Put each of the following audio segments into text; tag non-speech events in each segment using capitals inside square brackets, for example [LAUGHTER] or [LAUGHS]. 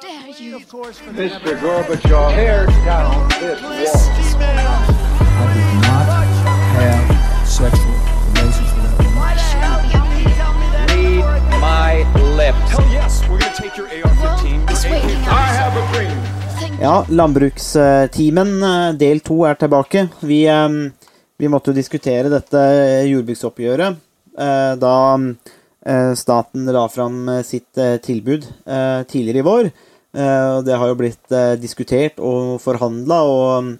dare you? Mr. Gorbachev, tear down this wall. I did not have sexual relations with that woman. Read my lips. Hell yes, we're gonna take your AR-15. It's your waiting AK. out. I have a dream. Ja, landbrukstimen eh, del to er tilbake. Vi, eh, vi måtte jo diskutere dette jordbruksoppgjøret eh, da staten la fram eh, sitt eh, tilbud eh, tidligere i vår. Eh, Det har jo blitt eh, diskutert og forhandla, og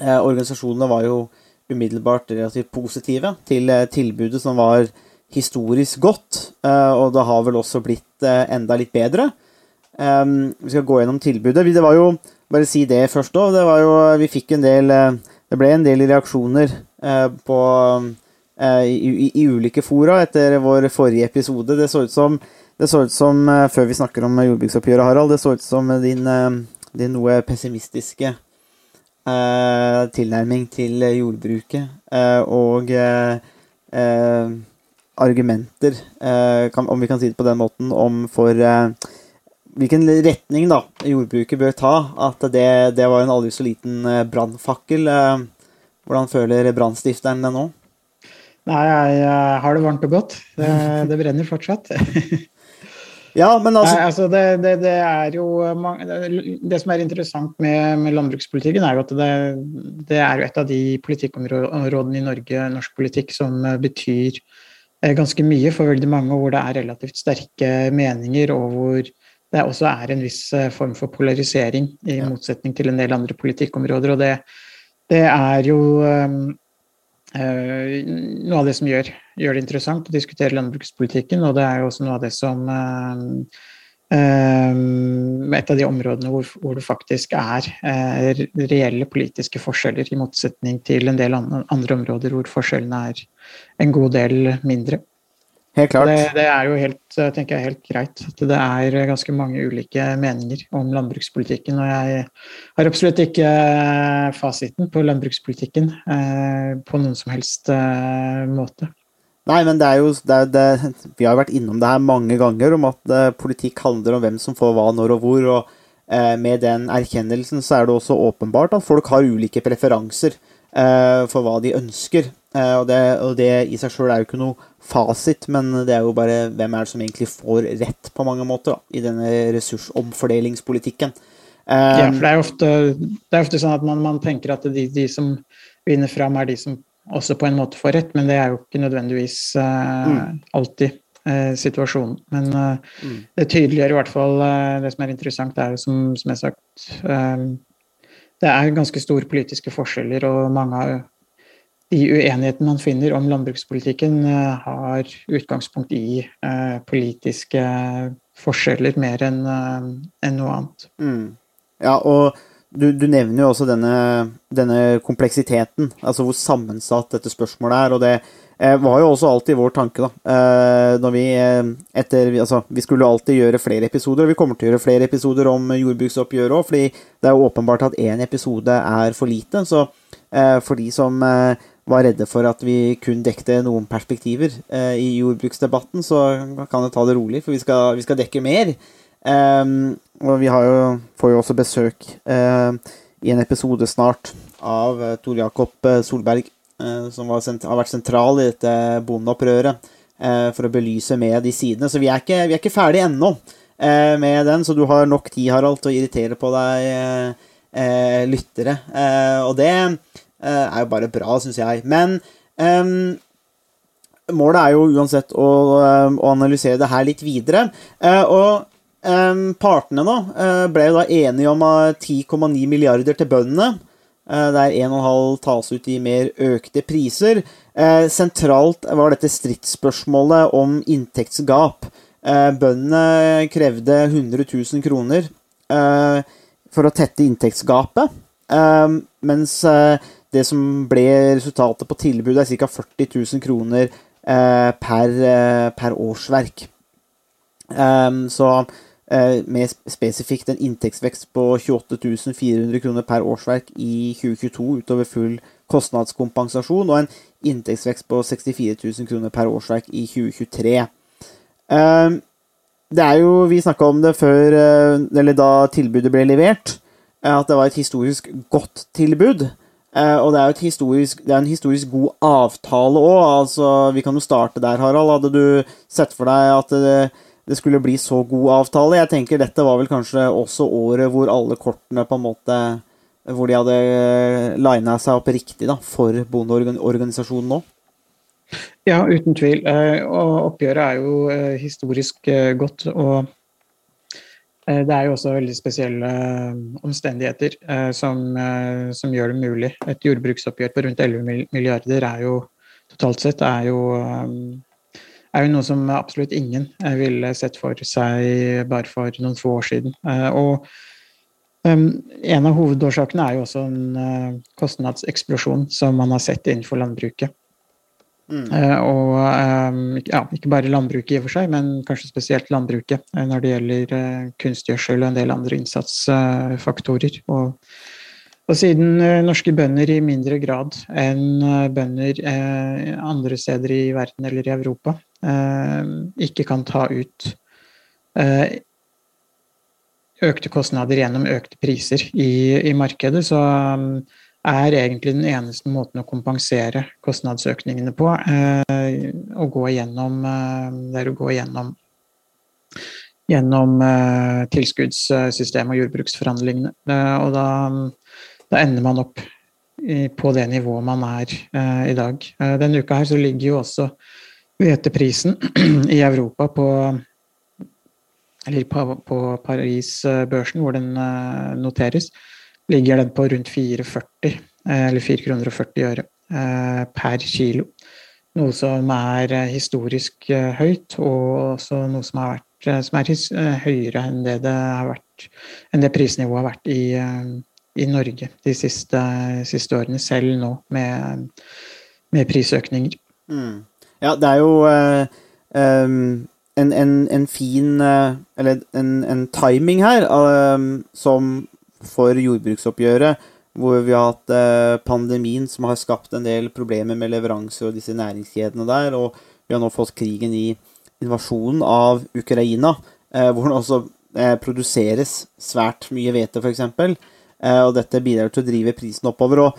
eh, organisasjonene var jo umiddelbart relativt positive til eh, tilbudet som var historisk godt, eh, og det har vel også blitt eh, enda litt bedre. Vi skal gå gjennom tilbudet. Det var jo, bare si det først òg, det var jo Vi fikk en del eh, Det ble en del reaksjoner eh, på eh, i, i, i ulike fora etter vår forrige episode. Det så ut som, så ut som eh, Før vi snakker om jordbruksoppgjøret, Harald, det så ut som din, eh, din noe pessimistiske eh, tilnærming til jordbruket eh, og eh, eh, argumenter, eh, kan, om vi kan si det på den måten, om for eh, hvilken retning da jordbruket bør ta. At det, det var en aldri så liten eh, brannfakkel. Eh, Hvordan føler brannstifteren det nå? Nei, jeg har det varmt og godt. Det, det brenner fortsatt. [LAUGHS] Ja, men altså Nei, altså det, det, det er jo det, som er interessant med, med landbrukspolitikken, er jo at det, det er jo et av de politikkområdene i Norge, norsk politikk, som betyr eh, ganske mye for veldig mange, og hvor det er relativt sterke meninger, og hvor det også er en viss eh, form for polarisering, i motsetning til en del andre politikkområder. og det, det er jo eh, noe av det som gjør, gjør det interessant å diskutere landbrukspolitikken, og det er jo også noe av det som eh, eh, Et av de områdene hvor, hvor det faktisk er eh, reelle politiske forskjeller, i motsetning til en del andre områder hvor forskjellene er en god del mindre. Helt klart. Det, det er jo helt, tenker jeg, helt greit at det er ganske mange ulike meninger om landbrukspolitikken. Og jeg har absolutt ikke eh, fasiten på landbrukspolitikken eh, på noen som helst eh, måte. Nei, men det er jo det er, det, Vi har jo vært innom det her mange ganger, om at eh, politikk handler om hvem som får hva, når og hvor. og eh, Med den erkjennelsen så er det også åpenbart at folk har ulike preferanser for hva de ønsker. Eh, og, det, og det i seg sjøl er jo ikke noe fasit, men det er jo bare hvem er det som egentlig får rett på mange måter da, i denne ressursomfordelingspolitikken. Eh, Ja, for det er jo ofte, det er ofte sånn at man, man tenker at de, de som vinner fram, er de som også på en måte får rett, men det er jo ikke nødvendigvis eh, alltid uh, situasjonen. Men eh, det tydeliggjør i hvert fall eh, det som er interessant, det er jo som, som jeg har sagt eh, Det er ganske store politiske forskjeller, og mange av de uenighetene man finner om landbrukspolitikken, eh, har utgangspunkt i eh, politiske forskjeller mer enn en noe annet. Mm. Ja, og du, du nevner jo også denne, denne kompleksiteten, altså hvor sammensatt dette spørsmålet er. Og det eh, var jo også alltid vår tanke, da. Eh, når vi eh, etter Altså, vi skulle alltid gjøre flere episoder, og vi kommer til å gjøre flere episoder om jordbruksoppgjøret òg, fordi det er jo åpenbart at én episode er for lite. Så eh, for de som eh, var redde for at vi kun dekte noen perspektiver eh, i jordbruksdebatten, så kan jeg ta det rolig, for vi skal, vi skal dekke mer. Og vi jo, får jo også besøk eh, i en episode snart av Tor Jakob eh, Solberg, eh, som var sent, har vært sentral i dette bondeopprøret, eh, for å belyse med de sidene. Så vi er ikke, vi er ikke ferdige ennå eh, med den, så du har nok tid, Harald, til å irritere på deg eh, eh, lyttere. Eh, og det eh, er jo bare bra, syns jeg. Men ehm, Målet er jo uansett å, eh, å analysere det her litt videre. Eh, og eh, partene eh, ble jo da enige om eh, 10,9 milliarder til bøndene. Eh, Der 1,5 tas ut i mer økte priser. Eh, sentralt var dette stridsspørsmålet om inntektsgap. Eh, Bøndene krevde 100 000 kroner for å tette inntektsgapet. Mens det som ble resultatet på tilbudet, er ca. 40 000 kroner per, per årsverk. Så eh, mer spesifikt en inntektsvekst på 28 400 kroner per årsverk i 2022 utover full kostnadskompensasjon, og en inntektsvekst på 64 000 kroner per årsverk i 2023. Ehm, det er jo Vi snakka om det før, eh, eller da tilbudet ble levert, eh, at det var et historisk godt tilbud. Eh, og det er jo historisk, det er en historisk god avtale òg. Altså, vi kan jo starte der, Harald. Hadde du sett for deg at det, det, skulle bli så god avtale? Jeg tenker dette var vel kanskje også året hvor alle kortene på en måte Hvor de hadde lina seg opp riktig da, for bondeorganisasjonen nå? Ja, uten tvil. Og oppgjøret er jo historisk godt. og Eh, det er jo også veldig spesielle eh, omstendigheter eh, som, som, gjør det mulig. Et jordbruksoppgjør på rundt 11 milliarder er jo totalt sett er jo, er jo noe som absolutt ingen ville sett for seg bare for noen få år siden. Og en av hovedårsakene er jo også en kostnadseksplosjon som man har sett innenfor landbruket. Mm. Og um, ja, ikke bare landbruket i og for seg, men kanskje spesielt landbruket når det gjelder kunstgjødsel og en del andre innsatsfaktorer. Og, og, siden norske bønder i mindre grad enn bønder andre steder i verden eller i Europa ikke kan ta ut økte kostnader gjennom økte priser i, i markedet, så um, er egentlig den eneste måten å kompensere kostnadsøkningene på. Eh, å gå gjennom, eh, det er å gå gjennom, gjennom eh, tilskuddssystemet og jordbruksforhandlingene. og da, da, ender man opp på det nivået man er i dag. Denne uka her så ligger jo også hveteprisen [CLEARS THROAT] i Europa på eller på, på Paris-børsen, hvor den noteres, ligger den på rundt 4,40 eh, eller 4,40 kroner og 40 øre eh, per kilo. Noe som er eh, historisk høyt, og også noe som, vært, som er høyere enn det, det vært, enn det prisnivået har vært i, i Norge de siste, siste, årene, selv nå med, med prisøkninger. Mm. Ja, det er jo um, en, en, en, fin uh, Eller en, en timing her um, som for jordbruksoppgjøret, hvor vi har hatt eh, pandemien som har skapt en del problemer med leveranser og disse næringskjedene der, og vi har nå fått krigen i invasjonen av Ukraina, eh, hvor det også eh, produseres svært mye hvete, f.eks. Og dette bidrar til å drive prisen oppover. Og,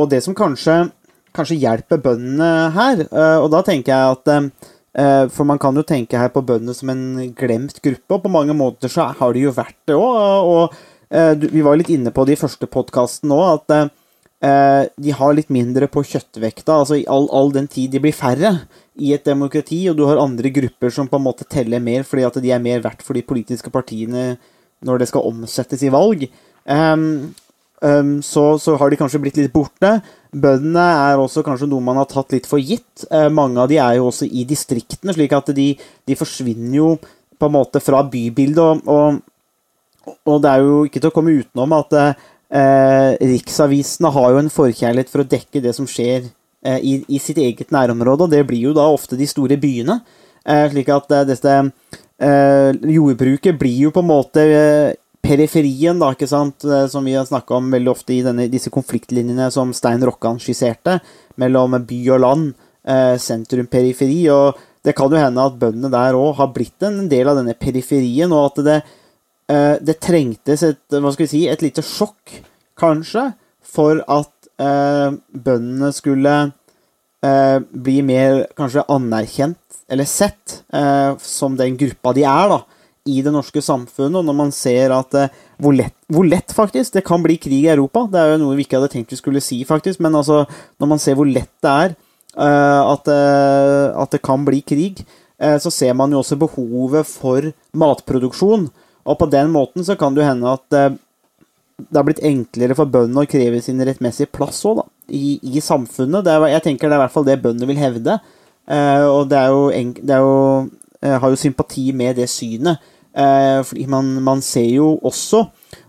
og det som kanskje, kanskje, hjelper bøndene her, og da tenker jeg at for man kan jo tenke her på bøndene som en glemt gruppe, og på mange måter så har de jo vært det òg. Og Eh, vi var litt inne på det i første podkasten òg, at eh, de har litt mindre på kjøttvekta. Altså all, all, den tid de blir færre i et demokrati, og du har andre grupper som på en måte teller mer fordi at de er mer verdt for de politiske partiene når det skal omsettes i valg. Um, um, så, så, har de kanskje blitt litt borte. Bøndene er også kanskje noe man har tatt litt for gitt. Uh, mange av de er jo også i distriktene, slik at de, de forsvinner jo på en måte fra bybildet. og, og og det er jo ikke til å komme utenom at eh, riksavisene har jo en forkjærlighet for å dekke det som skjer eh, i, i, sitt eget nærområde, og det blir jo da ofte de store byene. Eh, slik at eh, dette eh, jordbruket blir jo på en måte eh, periferien, da, ikke sant, som vi har snakka om veldig ofte i denne, disse konfliktlinjene som Stein Rokkan skisserte, mellom by og land, sentrum-periferi. og det kan jo hende at bøndene der òg har blitt en del av denne periferien, og at det eh, det trengtes et, hva skal vi si, et lite sjokk, kanskje, for at eh, bøndene skulle eh, bli mer kanskje anerkjent, eller sett, eh, som den gruppa de er, da, i det norske samfunnet. Og når man ser at eh, hvor lett, hvor lett, faktisk, det kan bli krig i Europa. Det er jo noe vi ikke hadde tenkt vi skulle si, faktisk. Men altså, når man ser hvor lett det er uh, at, uh, at, det kan bli krig, så ser man jo også behovet for matproduksjon. Og på den måten så kan det jo hende at eh, det har blitt enklere for bøndene å kreve sin rettmessige plass òg, da, i, i samfunnet. Er, jeg tenker det er i hvert fall det bøndene vil hevde. Eh, og det er jo, det er jo har jo sympati med det synet. Eh, fordi man, man, ser jo også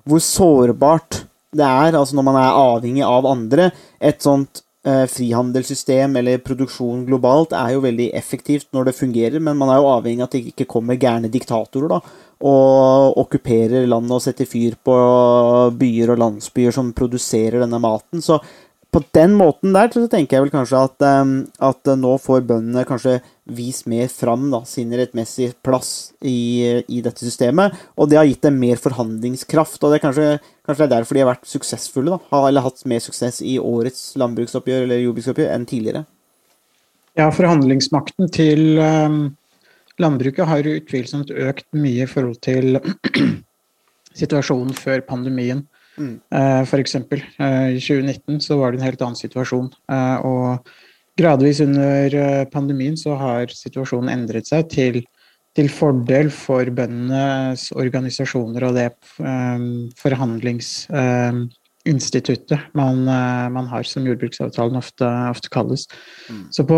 hvor sårbart det er, altså når man er avhengig av andre. Et sånt eh, frihandelssystem eller produksjon globalt er jo veldig effektivt når det fungerer, men man er jo avhengig av at det ikke kommer gærne diktatorer da, og okkuperer landet og setter fyr på byer og landsbyer som produserer denne maten. Så på den måten der så tenker jeg vel kanskje at, um, at nå får bøndene kanskje vist mer fram da, sin rettmessige plass i, i, dette systemet. Og det har gitt dem mer forhandlingskraft. Og det er kanskje, kanskje det er derfor de har vært suksessfulle, da. Eller hatt mer suksess i årets landbruksoppgjør eller jordbruksoppgjør enn tidligere. Ja, forhandlingsmakten til um, landbruket har utvilsomt økt mye i forhold til [CLEARS THROAT] situasjonen før pandemien. Mm. Uh, F.eks. Uh, i 2019 så var det en helt annen situasjon. Uh, og gradvis under pandemien så har situasjonen endret seg til, til fordel for bøndenes organisasjoner og det forhandlingsinstituttet man, man, har, som jordbruksavtalen ofte, ofte kalles. Mm. Så på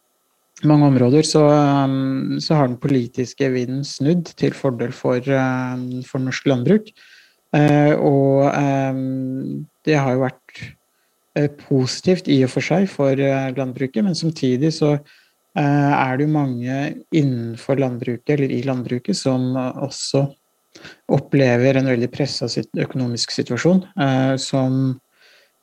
[CLEARS THROAT] mange områder så, så, har den politiske vinden snudd til fordel for, for norsk landbruk. Uh, og um, det har jo vært uh, positivt i og for seg for landbruket, men samtidig så er det jo mange innenfor landbruket, eller i landbruket, som også opplever en veldig pressa økonomisk situasjon, som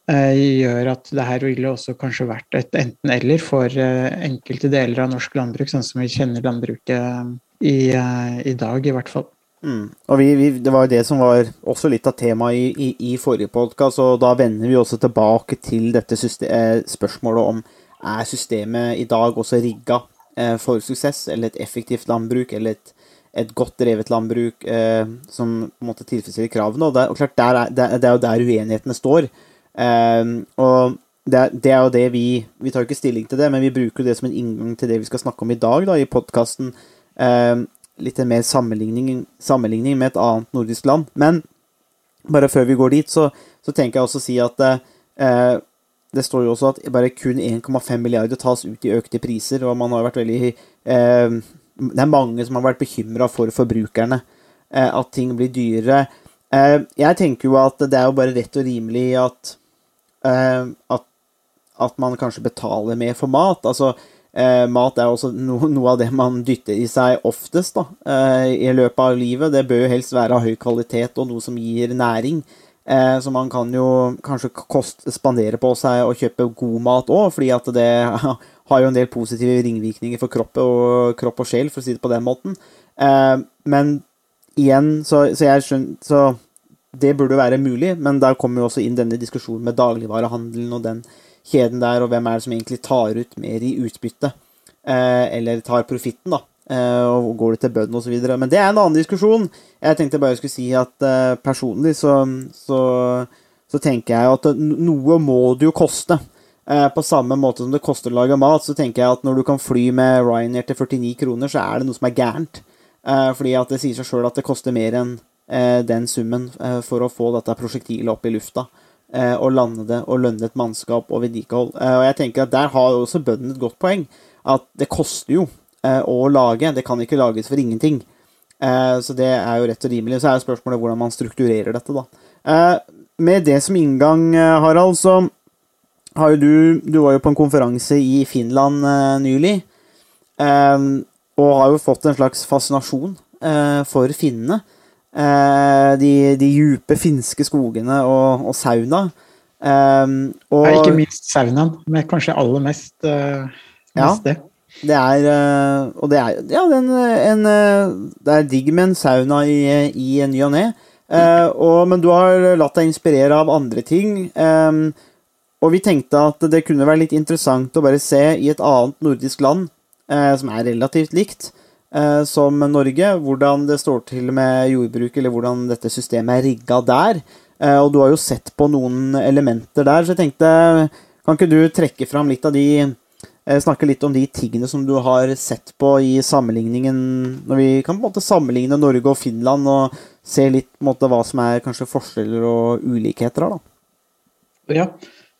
Eh, gjør at det her ville også kanskje vært et enten-eller for eh, enkelte deler av norsk landbruk, sånn som vi kjenner landbruket eh, i, i dag, i hvert fall. Mm. Og vi, vi, Det var jo det som var også litt av temaet i, i, i forrige podkast, og da vender vi også tilbake til dette system, spørsmålet om er systemet i dag også rigga for suksess, eller et effektivt landbruk, eller et, et godt drevet landbruk eh, som på en måte tilfredsstiller kravene. Og, det, og klart, der er, det, er jo der uenighetene står. Eh, og det, det, er jo det vi Vi tar jo ikke stilling til det, men vi bruker det som en inngang til det vi skal snakke om i dag da, i podkasten. Litt mer sammenligning, sammenligning, med et annet nordisk land. Men bare før vi går dit, så, så tenker jeg også å si at eh, det står jo også at bare kun 1,5 milliarder tas ut i økte priser, og man har vært veldig eh, Det er mange som har vært bekymra for forbrukerne, eh, at ting blir dyrere. jeg tenker jo at det er jo bare rett og rimelig at Eh, at, at, man kanskje betaler mer for mat. Altså, eh, mat er også no, noe av det man dytter i seg oftest da, eh, i løpet av livet. Det bør jo helst være av høy kvalitet og noe som gir næring. så man kan jo kanskje kost, spandere på seg å kjøpe god mat òg, fordi at det [LAUGHS] har jo en del positive ringvirkninger for kropp og, kropp og sjel, for å si det på den måten. men igjen, så, så jeg skjønner så det burde være mulig, men der kommer jo også inn denne diskusjonen med dagligvarehandelen og den kjeden der, og hvem er det som egentlig tar ut mer i utbytte, eh, eller tar profitten, da. Eh, og går det til bøndene osv. Men det er en annen diskusjon. Jeg tenkte bare jeg skulle si at eh, personlig så, så, så, tenker jeg at noe må det jo koste. På samme måte som det koster å lage mat, så tenker jeg at når du kan fly med Ryanair til 49 kroner, så er det noe som er gærent. Fordi at det sier seg sjøl at det koster mer enn den summen for å få dette prosjektilet opp i lufta. Eh, og lande det og lønne et mannskap og vedlikehold. og jeg tenker at Der har også bøndene et godt poeng. At det koster jo å lage. Det kan ikke lages for ingenting. Så det er jo rett og rimelig. Så er jo spørsmålet hvordan man strukturerer dette, da. Med det som inngang, Harald, så har jo du Du var jo på en konferanse i Finland nylig. Og har jo fått en slags fascinasjon for finnene. Eh, de, de djupe finske skogene og, og sauna. Um, og, ja, ikke minst saunaen, men kanskje aller mest, uh, mest ja, det. Det er uh, Og det er ja, det er, en, det er digg med en sauna i, i ny og ne. Uh, men du har latt deg inspirere av andre ting. Um, og vi tenkte at det kunne være litt interessant å bare se i et annet nordisk land, som er relativt likt, eh, som Norge, hvordan det står til med jordbruk, eller hvordan dette systemet er rigga der. Eh, og du har jo sett på noen elementer der, så jeg tenkte Kan ikke du trekke fram litt av de eh, Snakke litt om de tingene som du har sett på i sammenligningen Når vi kan på en måte sammenligne Norge og Finland, og se litt på en måte hva som er kanskje forskjeller og ulikheter her, da. Ja.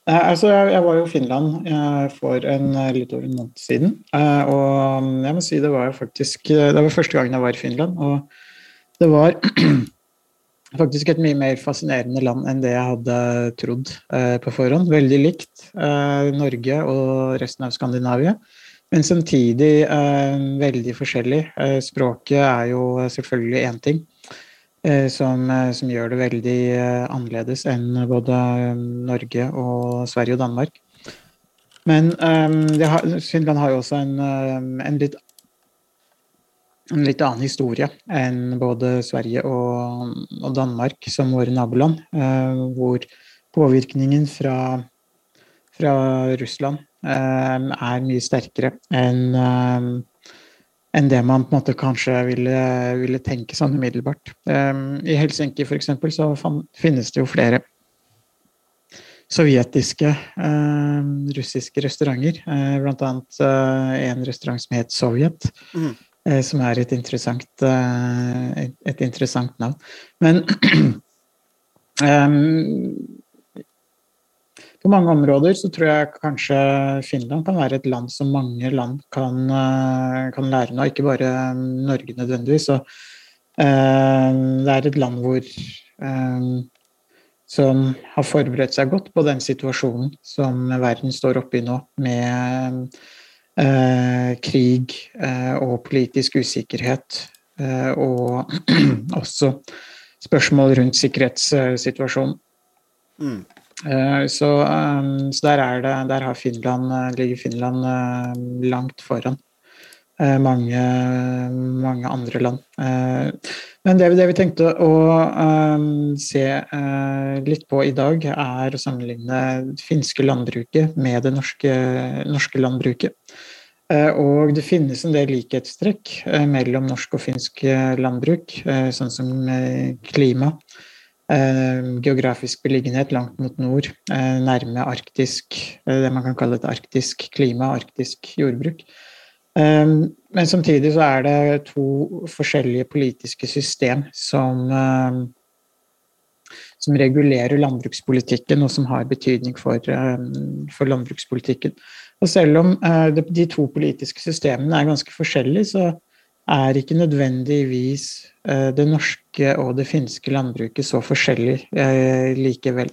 Eh, altså, jeg, var jo i Finland eh, for en, eh, litt over en måned siden. og mm, jeg må si det var faktisk Det var første gangen jeg var i Finland. Og det var [CLEARS THROAT] faktisk et mye mer fascinerende land enn det jeg hadde trodd på forhånd. Veldig likt Norge og resten av Skandinavia, men samtidig veldig forskjellig. språket er jo selvfølgelig én ting. Som, som, gjør det veldig annerledes enn både Norge og Sverige og Danmark. Men um, har, Finland har jo også en, en, litt, en, litt, annen historie enn både Sverige og, og Danmark som våre naboland, uh, hvor påvirkningen fra, fra Russland um, er mye sterkere enn um, enn det man på en måte kanskje ville, ville tenke sånn umiddelbart. Um, I Helsinki f.eks. så finnes det jo flere sovjetiske, um, russiske restauranter. Uh, blant annet uh, en restaurant som het Sovjet. Mm. som er et interessant, et, et, interessant navn. Men um, [CLEARS THROAT] på mange områder så tror jeg kanskje Finland kan være et land som mange land kan, eh, kan lære noe, ikke bare Norge nødvendigvis. Så, eh, det er et land hvor eh, som har forberedt seg godt på den situasjonen som verden står oppe i nå, med eh, krig uh, og politisk usikkerhet, og [CLEARS THROAT] også spørsmål rundt sikkerhetssituasjonen. Mm. Eh, så, eh, så der, det, der, Finland, eh, ligger Finland langt foran mange, mange andre land. Men det, det vi tenkte å se litt på i dag, er å sammenligne det finske landbruket med det norske, norske landbruket. Og det finnes en del likhetstrekk mellom norsk og finsk landbruk, sånn som klima. Eh, geografisk beliggenhet langt mot nord, eh, nærme arktisk, eh, det man kan kalle et arktisk klima, arktisk jordbruk. Men samtidig så er det to forskjellige politiske system som, som regulerer landbrukspolitikken, og som har betydning for, for landbrukspolitikken. Og selv om de to politiske systemene er ganske forskjellige, så er ikke nødvendigvis eh, det norske og det finske landbruket så forskjellig eh, likevel.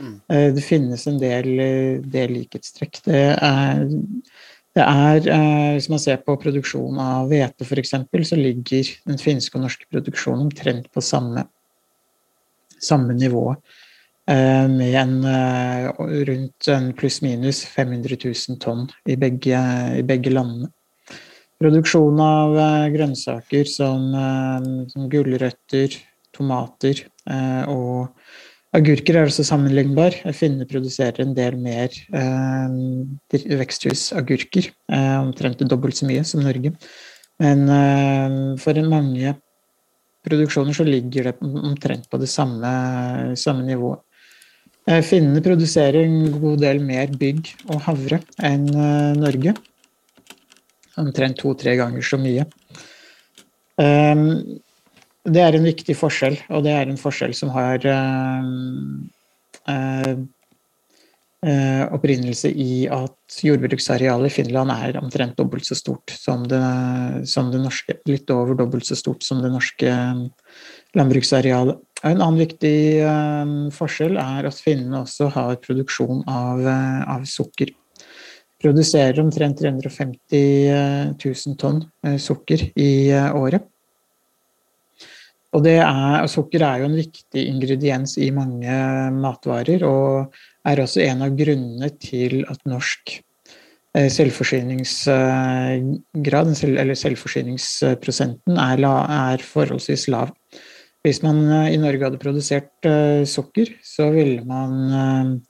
Mm. Eh, det finnes en del, del likhetstrekk. Det er, det er, Hvis man ser på produksjon av hvete f.eks., så ligger den finske og norske produksjonen omtrent på samme, samme nivå. Med en rundt en pluss-minus 500 000 tonn i begge, i begge landene. Produksjon av eh, grønnsaker som, eh, som gulrøtter, tomater eh, og agurker er også sammenlignbar. Finnene produserer en del mer veksthusagurker, omtrent dobbelt så mye som Norge. Men for mange produksjoner så ligger det omtrent på det samme, samme nivået. Finnene produserer en god del mer bygg og havre enn Norge omtrent to-tre ganger så mye. Ehm, det er en viktig forskjell, og det er en forskjell som har eh, eh, eh, opprinnelse i at jordbruksarealet i Finland er omtrent dobbelt så stort som det, som det, norske. Litt over dobbelt så stort som det norske landbruksarealet. En annen viktig forskjell er at finnene også har produksjon av, av sukker produserer omtrent 350 000 tonn eh, sukker i eh, året. Og, er, sukker er jo en viktig ingrediens i mange matvarer, og er også en av grunnene til at norsk eh, selvforsyningsgrad, eller selvforsyningsprosenten, er, er forholdsvis lav. Hvis man i Norge hadde produsert sukker, så ville man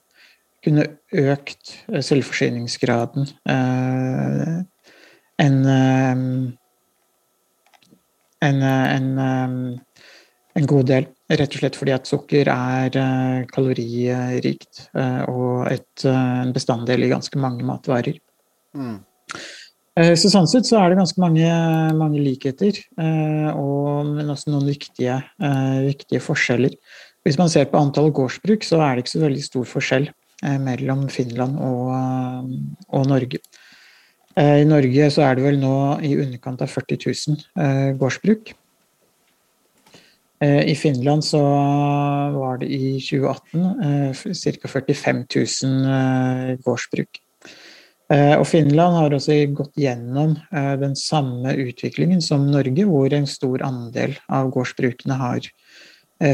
kunne økt eh, selvforsyningsgraden eh, en, eh, en, en, en, god del. Rett og slett fordi at sukker er kaloririkt og et, en bestanddel i ganske mange matvarer. Mm. Så sånn sett så er det ganske mange, mange likheter, og, men også noen viktige, viktige forskjeller. Hvis man ser på antall gårdsbruk, så er det ikke så veldig stor forskjell mellom Finland og, eh, og, Norge. Eh, I Norge så er det vel nå i underkant av 40 000 gårdsbruk. I Finland så var det i 2018 ca. 45 000 gårdsbruk. Eh, og Finland har også gått gjennom eh, den samme utviklingen som Norge, hvor en stor andel av gårdsbrukene har eh,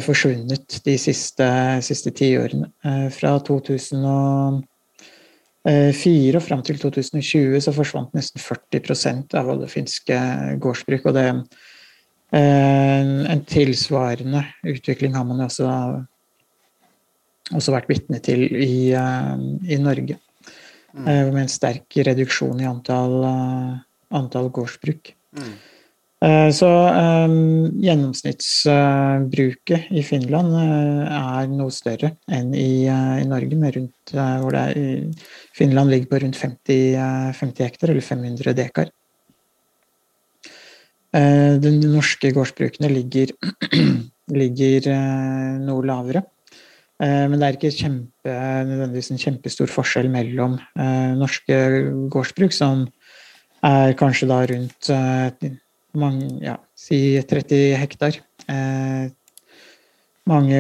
forsvunnet de siste, siste tiårene. Fra 2004 og fram til 2020 så forsvant nesten 40% av alle finske gårdsbruk. Og det, en tilsvarende utvikling har man også, også vært vitne til i, i Norge. Mm. med en sterk reduksjon i antall, antall gårdsbruk. Mm. Uh, så um, gjennomsnittsbruket i Finland er noe større enn i, i Norge, rundt, hvor er, Finland ligger på rundt 50, 50 hektar, eller 500 dekar. De norske gårdsbrukene ligger, [CLEARS THROAT] ligger noe lavere. Eh, men det er ikke kjempe, nødvendigvis en kjempestor forskjell mellom eh, norske gårdsbruk, som er kanskje da rundt eh, mange, ja, si 30 hektar. Mange,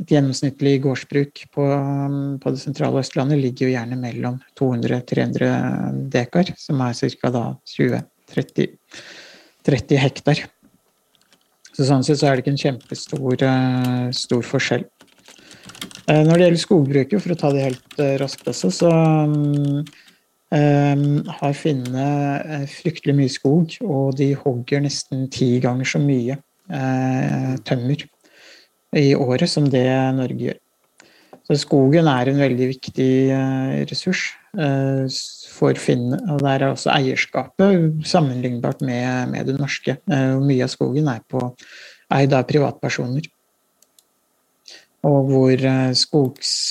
et gjennomsnittlig gårdsbruk på, på, det sentrale Østlandet ligger jo gjerne mellom 200-300 dekar, som er ca. 20-30 hektar. Så sånn sett så er det ikke en kjempestor stor forskjell. Eh, når det gjelder skogbruket, for å ta det helt eh, raskt også, så um, har finnene fryktelig mye skog, og de hogger nesten ti ganger så mye uh, tømmer i året som det Norge gjør. Så skogen er en veldig viktig uh, ressurs for finnene. Og der er også eierskapet sammenlignbart med, med det norske. mye av skogen er på, eid av privatpersoner og hvor eh,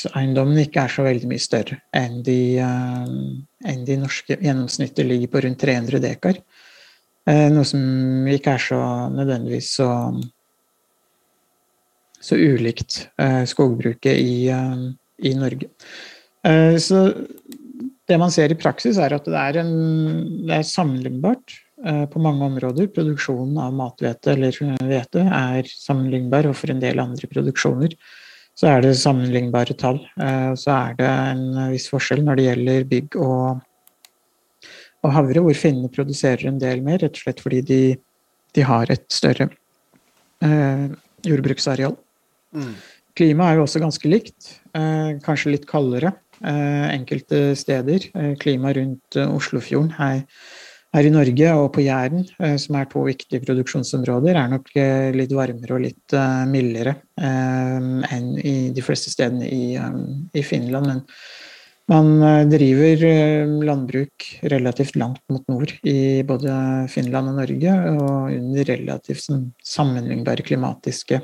skogseiendommene ikke er så veldig mye større enn de, eh, enn de norske. Gjennomsnittet ligger på rundt 300 dekar. Eh, noe som ikke er så nødvendigvis så, så ulikt skogbruket i, i Norge. Så det man ser i praksis, er at det er, en, det er sammenlignbart på mange områder. Produksjonen av mathvete eller hvete er sammenlignbar overfor en del andre produksjoner så er det sammenlignbare tall. Eh, så er det en viss forskjell når det gjelder bygg og, og havre, hvor finnene produserer en del mer, rett og slett fordi de, de har et større eh, jordbruksareal. Mm. Klimaet er jo også ganske likt, eh, kanskje litt kaldere eh, enkelte steder. Eh, klimaet rundt eh, Oslofjorden er her i Norge og på Jæren, eh, som er to viktige produksjonsområder, er nok eh, litt varmere og litt eh, mildere enn i de fleste stedene i, Finland. Men man driver landbruk relativt langt mot nord i både Finland og Norge, og under relativt sånn sammenlignbare klimatiske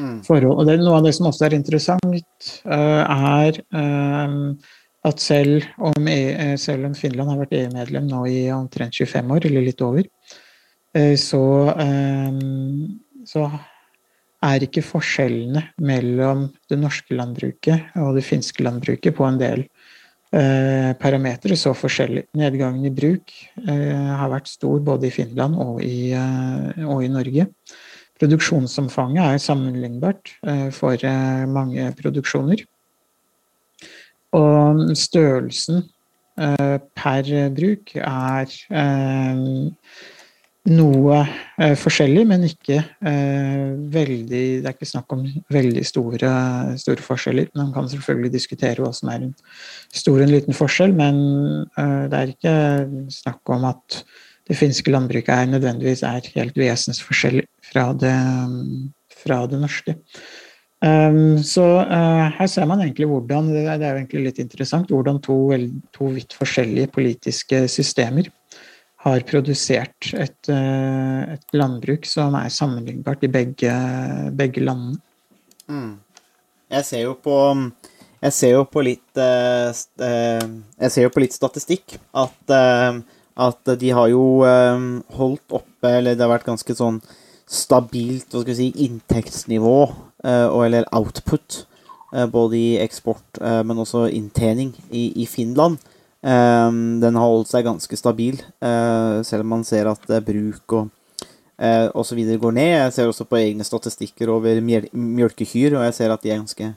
mm. forhold. Og det, noe av det som også er interessant, er at selv om, e, eh, selv om, Finland har vært EU-medlem nå i omtrent 25 år, eller litt over, eh, så, eh, så er ikke forskjellene mellom det norske landbruket og det finske landbruket på en del parametere så forskjellig. Nedgangen i bruk har vært stor både i Finland og i, og i Norge. Produksjonsomfanget er sammenlignbart for mange produksjoner. Og størrelsen eh, per bruk er eh, noe eh, forskjellig, men ikke veldig Det er ikke snakk om veldig store, store, forskjeller. Man kan selvfølgelig diskutere hva som er en stor og en liten forskjell, men det er ikke snakk om at det finske landbruket er nødvendigvis er helt vesensforskjellig fra det, fra det norske. Um, så uh, her ser man egentlig hvordan det er, jo egentlig litt interessant, hvordan to, to vidt forskjellige politiske systemer har produsert et, uh, et, landbruk som er sammenlignbart i begge, begge landene. Mm. Jeg ser jo på jeg ser jo på litt uh, Jeg ser jo på litt statistikk at, at de har jo holdt oppe Eller det har vært ganske sånn stabilt hva skal vi si, inntektsnivå og eller output, eh, både i eksport, eh, men også inntjening i, i Finland. den har holdt seg ganske stabil, selv om man ser at bruk og osv. går ned. Jeg ser også på egne statistikker over mjølkekyr, og jeg ser at de er ganske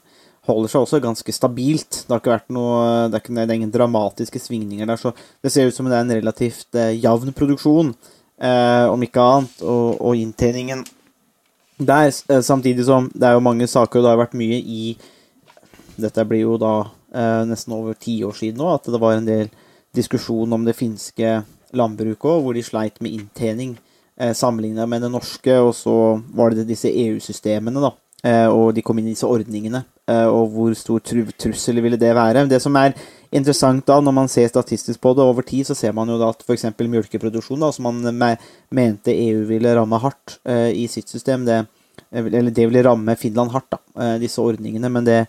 holder seg også ganske stabilt. Det har ikke vært noe Det er, ikke, det er ingen dramatiske svingninger der, så det ser ut som det er en relativt eh, jevn produksjon, eh, om ikke annet, og, og inntjeningen der, eh, samtidig som det er jo mange saker, og det har vært mye i Dette blir jo da eh, nesten over ti år siden nå, at det var en del diskusjon om det finske landbruket òg, hvor de sleit med inntjening eh, sammenligna med det norske, og så var det disse EU-systemene, da. Eh, og de kom inn i disse ordningene, eh, og hvor stor tru trussel ville det være. Det som er interessant da, når man ser statistisk på det over tid, så ser man jo da at f.eks. melkeproduksjon, da, som man me mente EU ville ramme hardt eh, i sitt system, det, eller det ville ramme Finland hardt, da, disse ordningene, men det,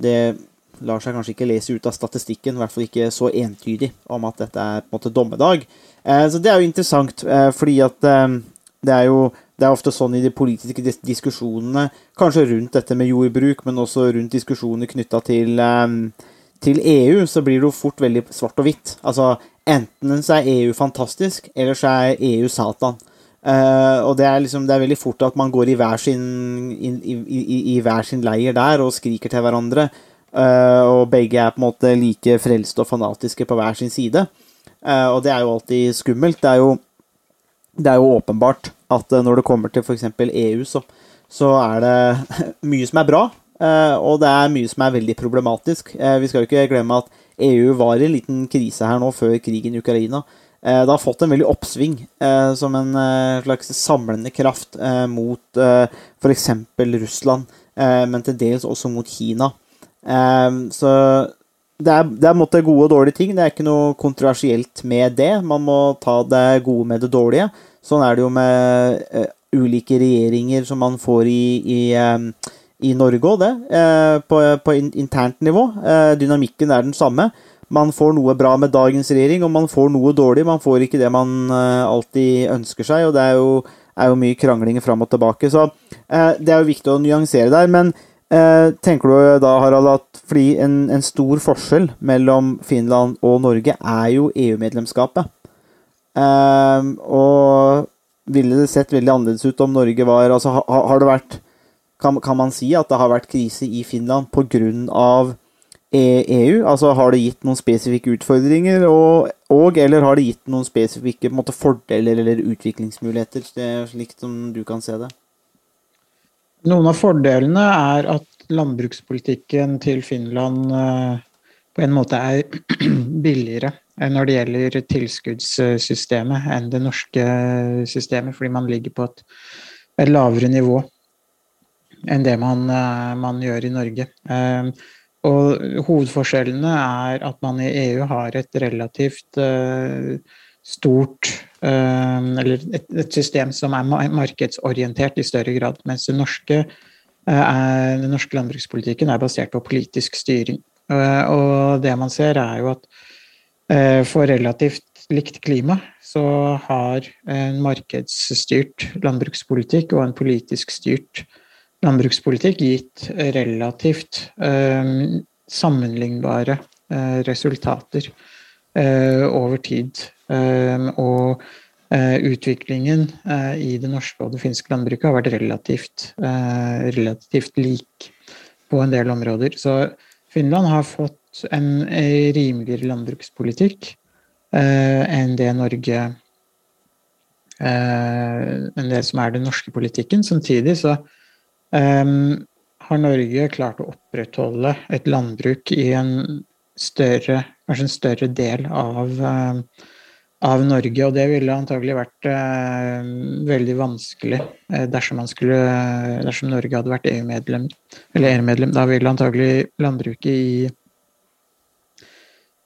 det lar seg kanskje ikke lese ut av statistikken, i hvert fall ikke så entydig om at dette er på en måte dommedag. Så det er jo interessant, fordi at det er jo det er ofte sånn i de politiske dis diskusjonene, kanskje rundt dette med jordbruk, men også rundt diskusjoner knytta til, til, EU, så blir det jo fort veldig svart og hvitt. Altså enten så er EU fantastisk, eller så er EU Satan. Uh, og det er liksom Det er veldig fort at man går i hver sin, in, i, i, i hver sin leir der og skriker til hverandre. Uh, og begge er på en måte like frelste og fanatiske på hver sin side. Uh, og det er jo alltid skummelt. Det er jo, det er jo åpenbart at uh, når det kommer til f.eks. EU, så, så, er det [LAUGHS] mye som er bra, og det er mye som er veldig problematisk. vi skal jo ikke glemme at EU var i en liten krise her nå før krigen i Ukraina. det har fått en veldig oppsving som en slags samlende kraft mot f.eks. Russland, men til dels også mot Kina. Så det er, det er gode og dårlige ting. Det er ikke noe kontroversielt med det. Man må ta det gode med det dårlige. Sånn er det jo med uh, ulike regjeringer som man får i, i, um, i Norge òg, det. Uh, på, på internt nivå. Dynamikken er den samme. Man får noe bra med dagens regjering, og man får noe dårlig. Man får ikke det man alltid ønsker seg, og det er jo, er jo mye kranglinger fram og tilbake. Så det er jo viktig å nyansere der. men tenker du da, Harald, at fordi en, en, stor forskjell mellom Finland og Norge er jo EU-medlemskapet. Eh, og ville det sett veldig annerledes ut om Norge var Altså, har, har det vært kan, kan, man si at det har vært krise i Finland pga. EU? Altså, har det gitt noen spesifikke utfordringer, og, og eller har det gitt noen spesifikke måte, fordeler eller utviklingsmuligheter, slik som du kan se det? Noen av fordelene er at landbrukspolitikken til Finland eh, på en måte er [CLEARS THROAT] billigere når det gjelder tilskuddssystemet enn det norske systemet, fordi man ligger på et, et lavere nivå enn det man, eh, man, gjør i Norge. Eh, og hovedforskjellene er at man i EU har et relativt stort Eh, eller et, system som er markedsorientert i større grad. Mens den norske, eh, den norske landbrukspolitikken er basert på politisk styring. Eh, og det man ser, er jo at for relativt likt klima så har en markedsstyrt landbrukspolitikk og en politisk styrt landbrukspolitikk gitt relativt sammenlignbare resultater over tid. Ehm, og eh, utviklingen eh, i det norske og det finske landbruket har vært relativt, eh, relativt lik på en del områder. Så Finland har fått en rimeligere landbrukspolitikk enn det Norge enn det som er den norske politikken. Samtidig så eh, har Norge klart å opprettholde et landbruk i en større, kanskje en større del av uh, av Norge, og det ville antagelig vært eh, veldig vanskelig eh, dersom, skulle, dersom, Norge hadde vært EU-medlem. Eller EU-medlem. Da ville antagelig landbruket i,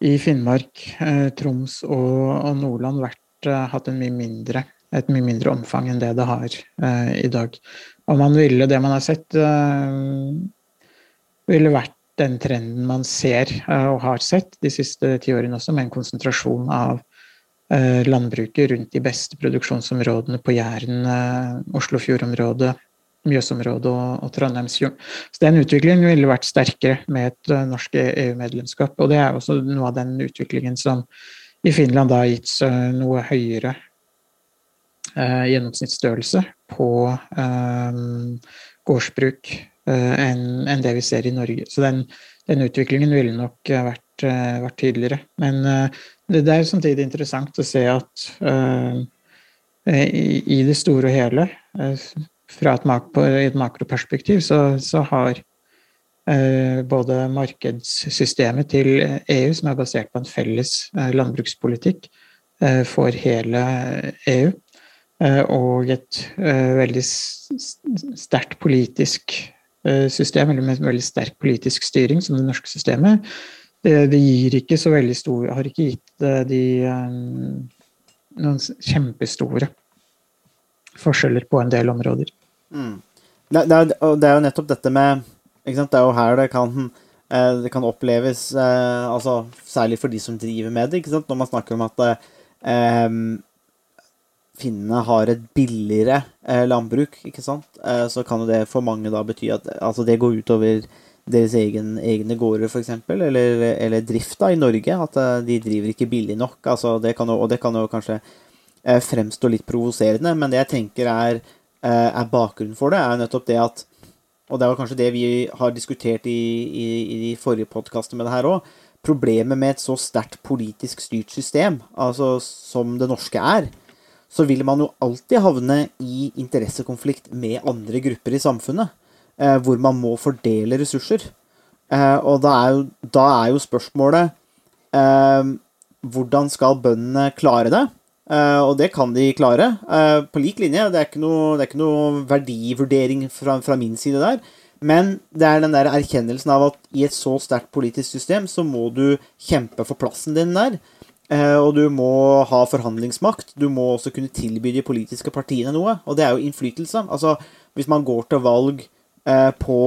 i Finnmark, eh, Troms og, Nordland vært, eh, hatt mye mindre, et mye mindre omfang enn det det har eh, i dag. Og man ville, det man har sett, ville vært den trenden man ser og har sett de siste ti årene også, med en konsentrasjon av landbruket rundt de beste produksjonsområdene på Jæren, Oslofjordområdet, Mjøsområdet og, og Trondheimsfjorden. Så den utviklingen ville vært sterkere med et uh, norsk EU-medlemskap. Og det er også noe av den utviklingen som i Finland da har gitt noe høyere uh, gjennomsnittsstørrelse på gårdsbruk enn en det vi ser i Norge. Så den, den utviklingen ville nok eh, vært, eh, vært tydeligere. Men eh, det, det er jo samtidig interessant å se at eh, i, det store og hele, eh, fra et, mak et makroperspektiv, så, så har eh, både markedssystemet til EU, som er basert på en felles landbrukspolitikk for hele EU, og et veldig sterkt politisk Eh, system, eller med veldig sterk politisk styring, som det norske systemet, det, det gir ikke så veldig stor Har ikke gitt eh, de noen kjempestore forskjeller på en del områder. Mm. Det, det, er, det, er, jo nettopp dette med Det er jo her det kan, det kan oppleves altså, Særlig for de som driver med det, når man snakker om at eh, finnene har et billigere eh, landbruk, eh, så kan jo det for mange da bety at altså det går utover deres egen, egne gårder, f.eks., eller, eller drifta i Norge. At eh, de driver ikke billig nok. Altså det jo, og det kan jo kanskje eh, fremstå litt provoserende, men det jeg tenker er, eh, er bakgrunnen for det, er nettopp det at Og det var kanskje det vi har diskutert i, i, i de forrige podkastene med det her òg. Problemet med et så sterkt politisk styrt system, altså som det norske er, så vil man jo alltid havne i interessekonflikt med andre grupper i samfunnet, eh, hvor man må fordele ressurser. Eh, og da er, jo, da er jo spørsmålet eh, hvordan skal bøndene klare det? Eh, og det kan de klare, eh, på lik linje. Det er ikke noe, er ikke noe verdivurdering fra, fra, min side der. Men det er den der erkjennelsen av at i et så sterkt politisk system, så må du kjempe for plassen din der. Eh, og du må ha forhandlingsmakt. Du må også kunne tilby de politiske partiene noe, og det er jo innflytelse. Altså, hvis man går til valg på,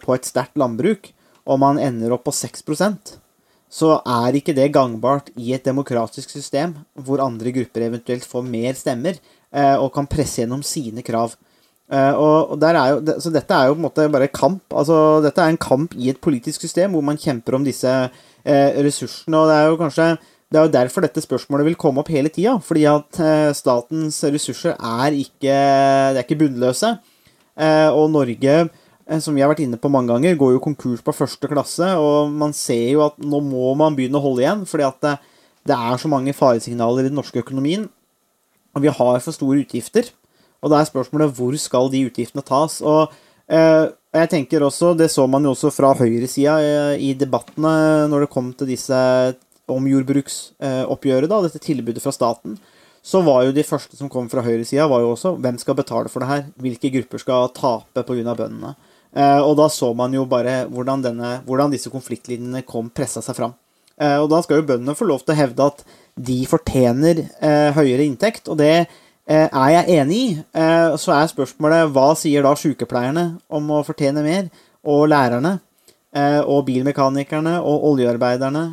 på et sterkt landbruk, og man ender opp på 6 så er ikke det gangbart i et demokratisk system hvor andre grupper eventuelt får mer stemmer og kan presse gjennom sine krav. Og jo, så dette er jo på en måte bare kamp. Altså, dette er en kamp i et politisk system hvor man kjemper om disse ressursene. Og det er jo kanskje det er jo derfor dette spørsmålet vil komme opp hele tida. Fordi at eh, statens ressurser er ikke, er ikke bunnløse. Eh, og Norge, eh, som vi har vært inne på mange ganger, går jo konkurs på første klasse. Og man ser jo at nå må man begynne å holde igjen, fordi at det, det er så mange faresignaler i den norske økonomien. Og vi har for store utgifter. Og da er spørsmålet hvor skal de utgiftene tas? Og jeg tenker også, Det så man jo også fra høyresida i debattene når det kom til disse om jordbruksoppgjøret, da, dette tilbudet fra staten, så var jo de første som kom fra høyresida, var jo også hvem skal betale for det her? Hvilke grupper skal tape pga. bøndene? Eh, og da så man jo bare hvordan, denne, hvordan disse konfliktlinjene kom pressa seg fram. Eh, og da skal jo bøndene få lov til å hevde at de fortjener eh, høyere inntekt, og det er jeg enig i. Så er spørsmålet hva sier da sykepleierne om å fortjene mer, og lærerne? Og bilmekanikerne og oljearbeiderne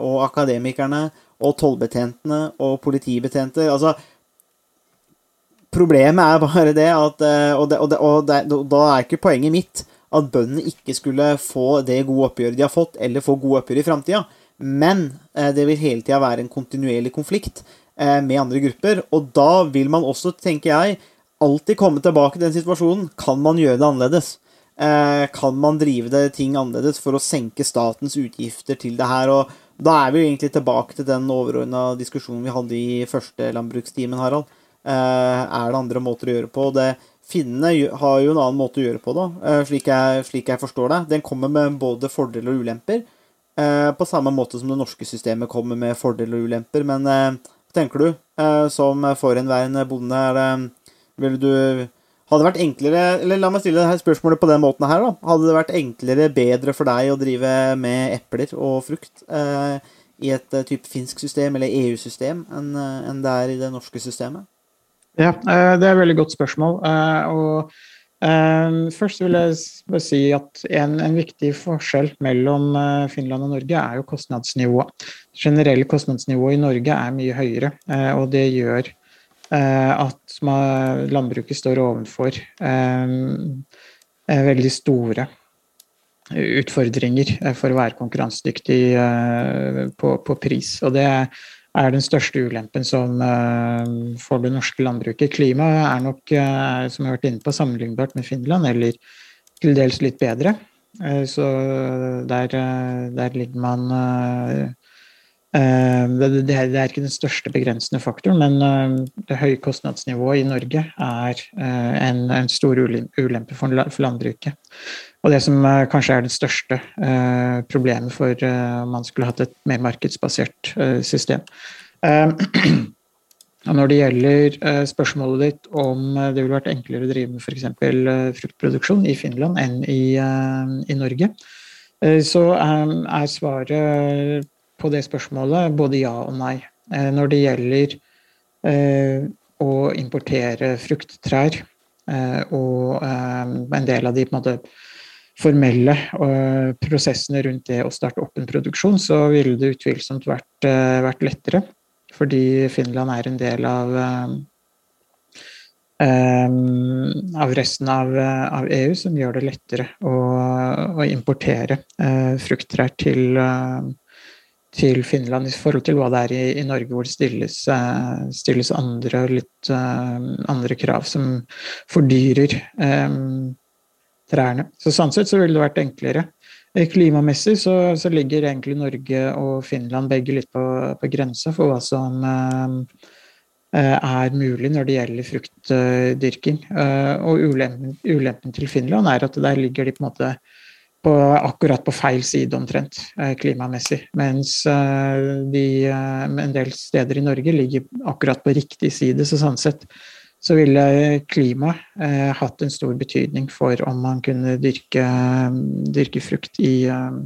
og akademikerne og tollbetjentene og politibetjenter. Altså Problemet er bare det at eh, Og, det, og, det, og det, da er ikke poenget mitt at bøndene ikke skulle få det gode oppgjøret de har fått, eller få gode oppgjør i framtida. Men det vil hele tida være en kontinuerlig konflikt med andre grupper. Og da vil man også, tenker jeg, alltid komme tilbake til den situasjonen. Kan man gjøre det annerledes? Eh, kan man drive det ting annerledes for å senke statens utgifter til det her? og Da er vi egentlig tilbake til den overordna diskusjonen vi hadde i første landbrukstimen, Harald. Eh, er det andre måter å gjøre på? Det, Finnene har jo en annen måte å gjøre på, da, eh, slik jeg, slik jeg forstår det. Den kommer med både fordeler og ulemper. På samme måte som det norske systemet kommer med fordeler og ulemper. Men hva tenker du, som forhenværende bonde, er det Vil du hadde det vært enklere Eller la meg stille spørsmålet på den måten her, da. Hadde det vært enklere, bedre for deg å drive med epler og frukt eh, i et type finsk system eller EU-system enn det er i det norske systemet? Ja, uh, det er et veldig godt spørsmål. og Først vil jeg si at en, en viktig forskjell mellom Finland og Norge er jo kostnadsnivået. Generelle kostnadsnivået i Norge er mye høyere, og det gjør Eh, at landbruket står overfor eh, eh, veldig store utfordringer for å være konkurransedyktig på, på, pris. Og det er den største ulempen som for det norske landbruket. Klimaet er nok, som jeg har vært inne på, sammenlignbart med Finland eller til dels litt bedre. Så der, der ligger man det, er ikke den største begrensende faktoren, men det høye kostnadsnivået i Norge er en stor ulempe for landbruket. Og det som kanskje er det største problemet for om man skulle hatt et mer markedsbasert system. [CLEARS THROAT] Når det gjelder eh, spørsmålet ditt om eh, det ville vært enklere å drive med f.eks. Eh, fruktproduksjon i Finland enn i, i Norge, så er svaret på det spørsmålet både ja og nei. Når det gjelder å importere frukttrær og en del av de på en måte, formelle prosessene rundt det å starte opp en produksjon, så ville det utvilsomt vært, vært lettere fordi Finland er en del av Um, av resten av, av, EU, som gjør det lettere å, å importere uh, frukttrær til, uh, til, Finland. I forhold til hva det er i, i Norge, hvor det stilles, uh, stilles andre, litt, andre krav som fordyrer um, trærne. Så Sånn sett så ville det vært enklere. Klimamessig så, så, ligger egentlig Norge og Finland begge litt på, på grensa for hva som eh, er mulig når det gjelder fruktdyrking. Eh, og ulempen, ulempen, til Finland er at der ligger de på en måte på, akkurat på feil side omtrent, eh, klimamessig. Mens eh, de, eh, en del steder i Norge ligger akkurat på riktig side. Så sånn sett så ville klima eh, hatt en stor betydning for om man kunne dyrke, dyrke frukt i eh,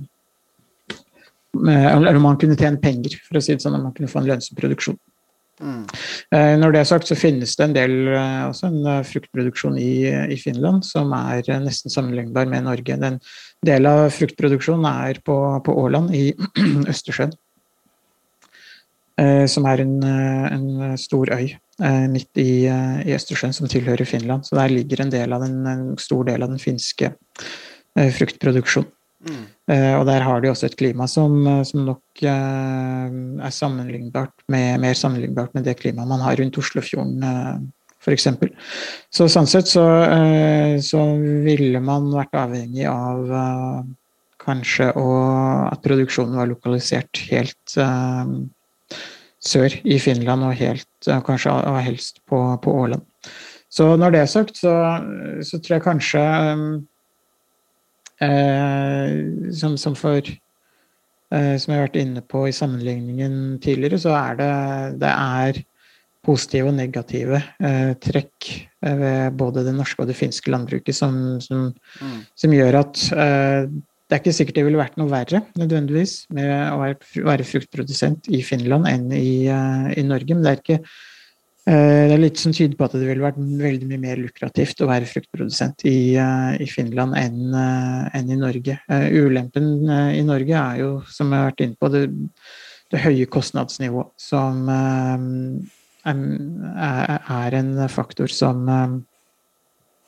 Eller om man kunne tjene penger, for å si det sånn, om man kunne få en lønnsom produksjon. Mm. Eh, når det er sagt, så finnes det en del eh, også en eh, fruktproduksjon i, i, Finland som er nesten sammenlignbar med Norge. Den del av fruktproduksjonen er på, på Åland i [CLEARS THROAT] Østersjøen. Som er en, en stor øy Eh, midt i, eh, i, Østersjøen, som tilhører Finland. Så der ligger en, del av den, en stor del av den finske eh, fruktproduksjonen. Mm. og der har de også et klima som, som nok er sammenlignbart med, mer sammenlignbart med det klimaet man har rundt Oslofjorden, f.eks. Så sånn sett så, så, ville man vært avhengig av kanskje å, at produksjonen var lokalisert helt sør i Finland og helt, kanskje helst på, på Åland. Så når det er sagt, så, så tror jeg kanskje eh, som, som, for eh, Som jeg har vært inne på i sammenligningen tidligere, så er det, det er positive og negative eh, trekk eh, ved både det norske og det finske landbruket som, som, mm. som gjør at eh, det er ikke sikkert det ville vært noe verre nødvendigvis med å være fruktprodusent i Finland enn i, uh, i Norge. Men det er, ikke, uh, det er litt som tyder på at det ville vært veldig mye mer lukrativt å være fruktprodusent i, uh, i Finland enn, enn, i Norge. ulempen i Norge er jo, som jeg har vært inne på, det, det høye kostnadsnivået som er, en faktor som,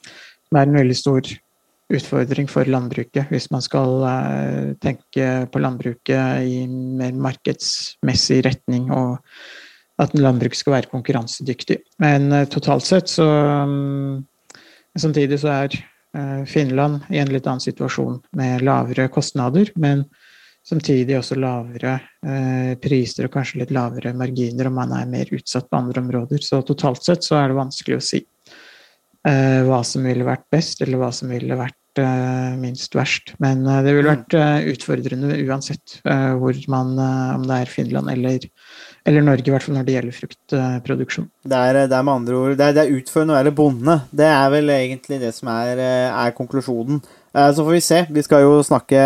som er en veldig stor utfordring for landbruket hvis man skal eh, tenke på landbruket i mer markedsmessig retning, og at landbruket skal være konkurransedyktig. Men eh, totalt sett så mm, Samtidig så er eh, Finland i en litt annen situasjon med lavere kostnader, men samtidig også lavere priser og kanskje litt lavere marginer om man er mer utsatt på andre områder. Så totalt sett så er det vanskelig å si hva som ville vært best, eller hva som ville vært Eh, minst verst. Men eh, det ville mm. vært eh, utfordrende uansett hvor man, om det er Finland eller, eller Norge, i hvert fall når det gjelder fruktproduksjon. Det er, det er med andre ord det er, det er utfordrende å være bonde. Det er vel egentlig det som er, er, konklusjonen. Så får vi se. Vi skal jo snakke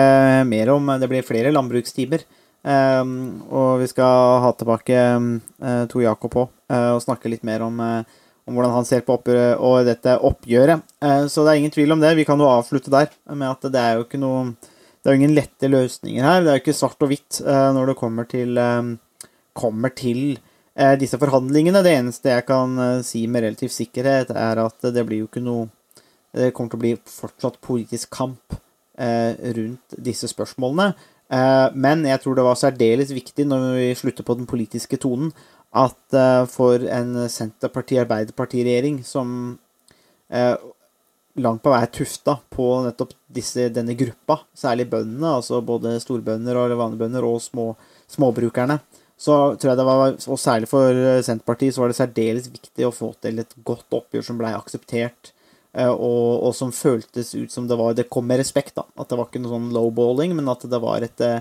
mer om Det blir flere landbrukstimer. Og vi skal ha tilbake Tor Jakob òg og snakke litt mer om om hvordan han ser på oppgjøret og dette oppgjøret. Eh, så det er ingen tvil om det. Vi kan jo avslutte der med at det er jo ikke noe Det er jo ingen lette løsninger her. Det er jo ikke svart og hvitt eh, når det kommer til, eh, kommer til disse forhandlingene. Det eneste jeg kan si med relativ sikkerhet, er at det blir jo ikke noe Det kommer til å bli fortsatt politisk kamp rundt disse spørsmålene. Men jeg tror det var særdeles viktig når vi slutter på den politiske tonen, at uh, for en Senterparti-Arbeiderparti-regjering som uh, langt på vei er tufta på nettopp disse, denne gruppa, særlig bøndene, altså både storbønder og vanlige og små, småbrukerne. Så tror jeg det var, og særlig for Senterpartiet, så var det særdeles viktig å få til et godt oppgjør som blei akseptert, eh, og, og, som føltes ut som det var Det kom med respekt, da. At det var ikke noe sånn lowballing, men at det var et, eh,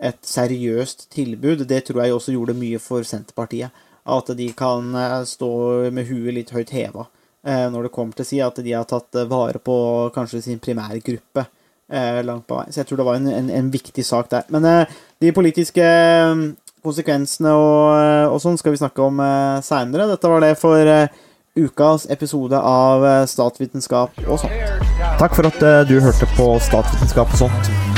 et seriøst tilbud. Det tror jeg også gjorde mye for Senterpartiet. At de kan stå med huet litt høyt heva Eh, når det kommer til å si at de har tatt eh, vare på kanskje sin primærgruppe eh, langt på vei. Så jeg tror det var en, en, en viktig sak der. Men de politiske konsekvensene og, og, sånn skal vi snakke om seinere. Dette var det for ukas episode av Statsvitenskap og sånt. Takk for at du hørte på Statsvitenskap og sånt.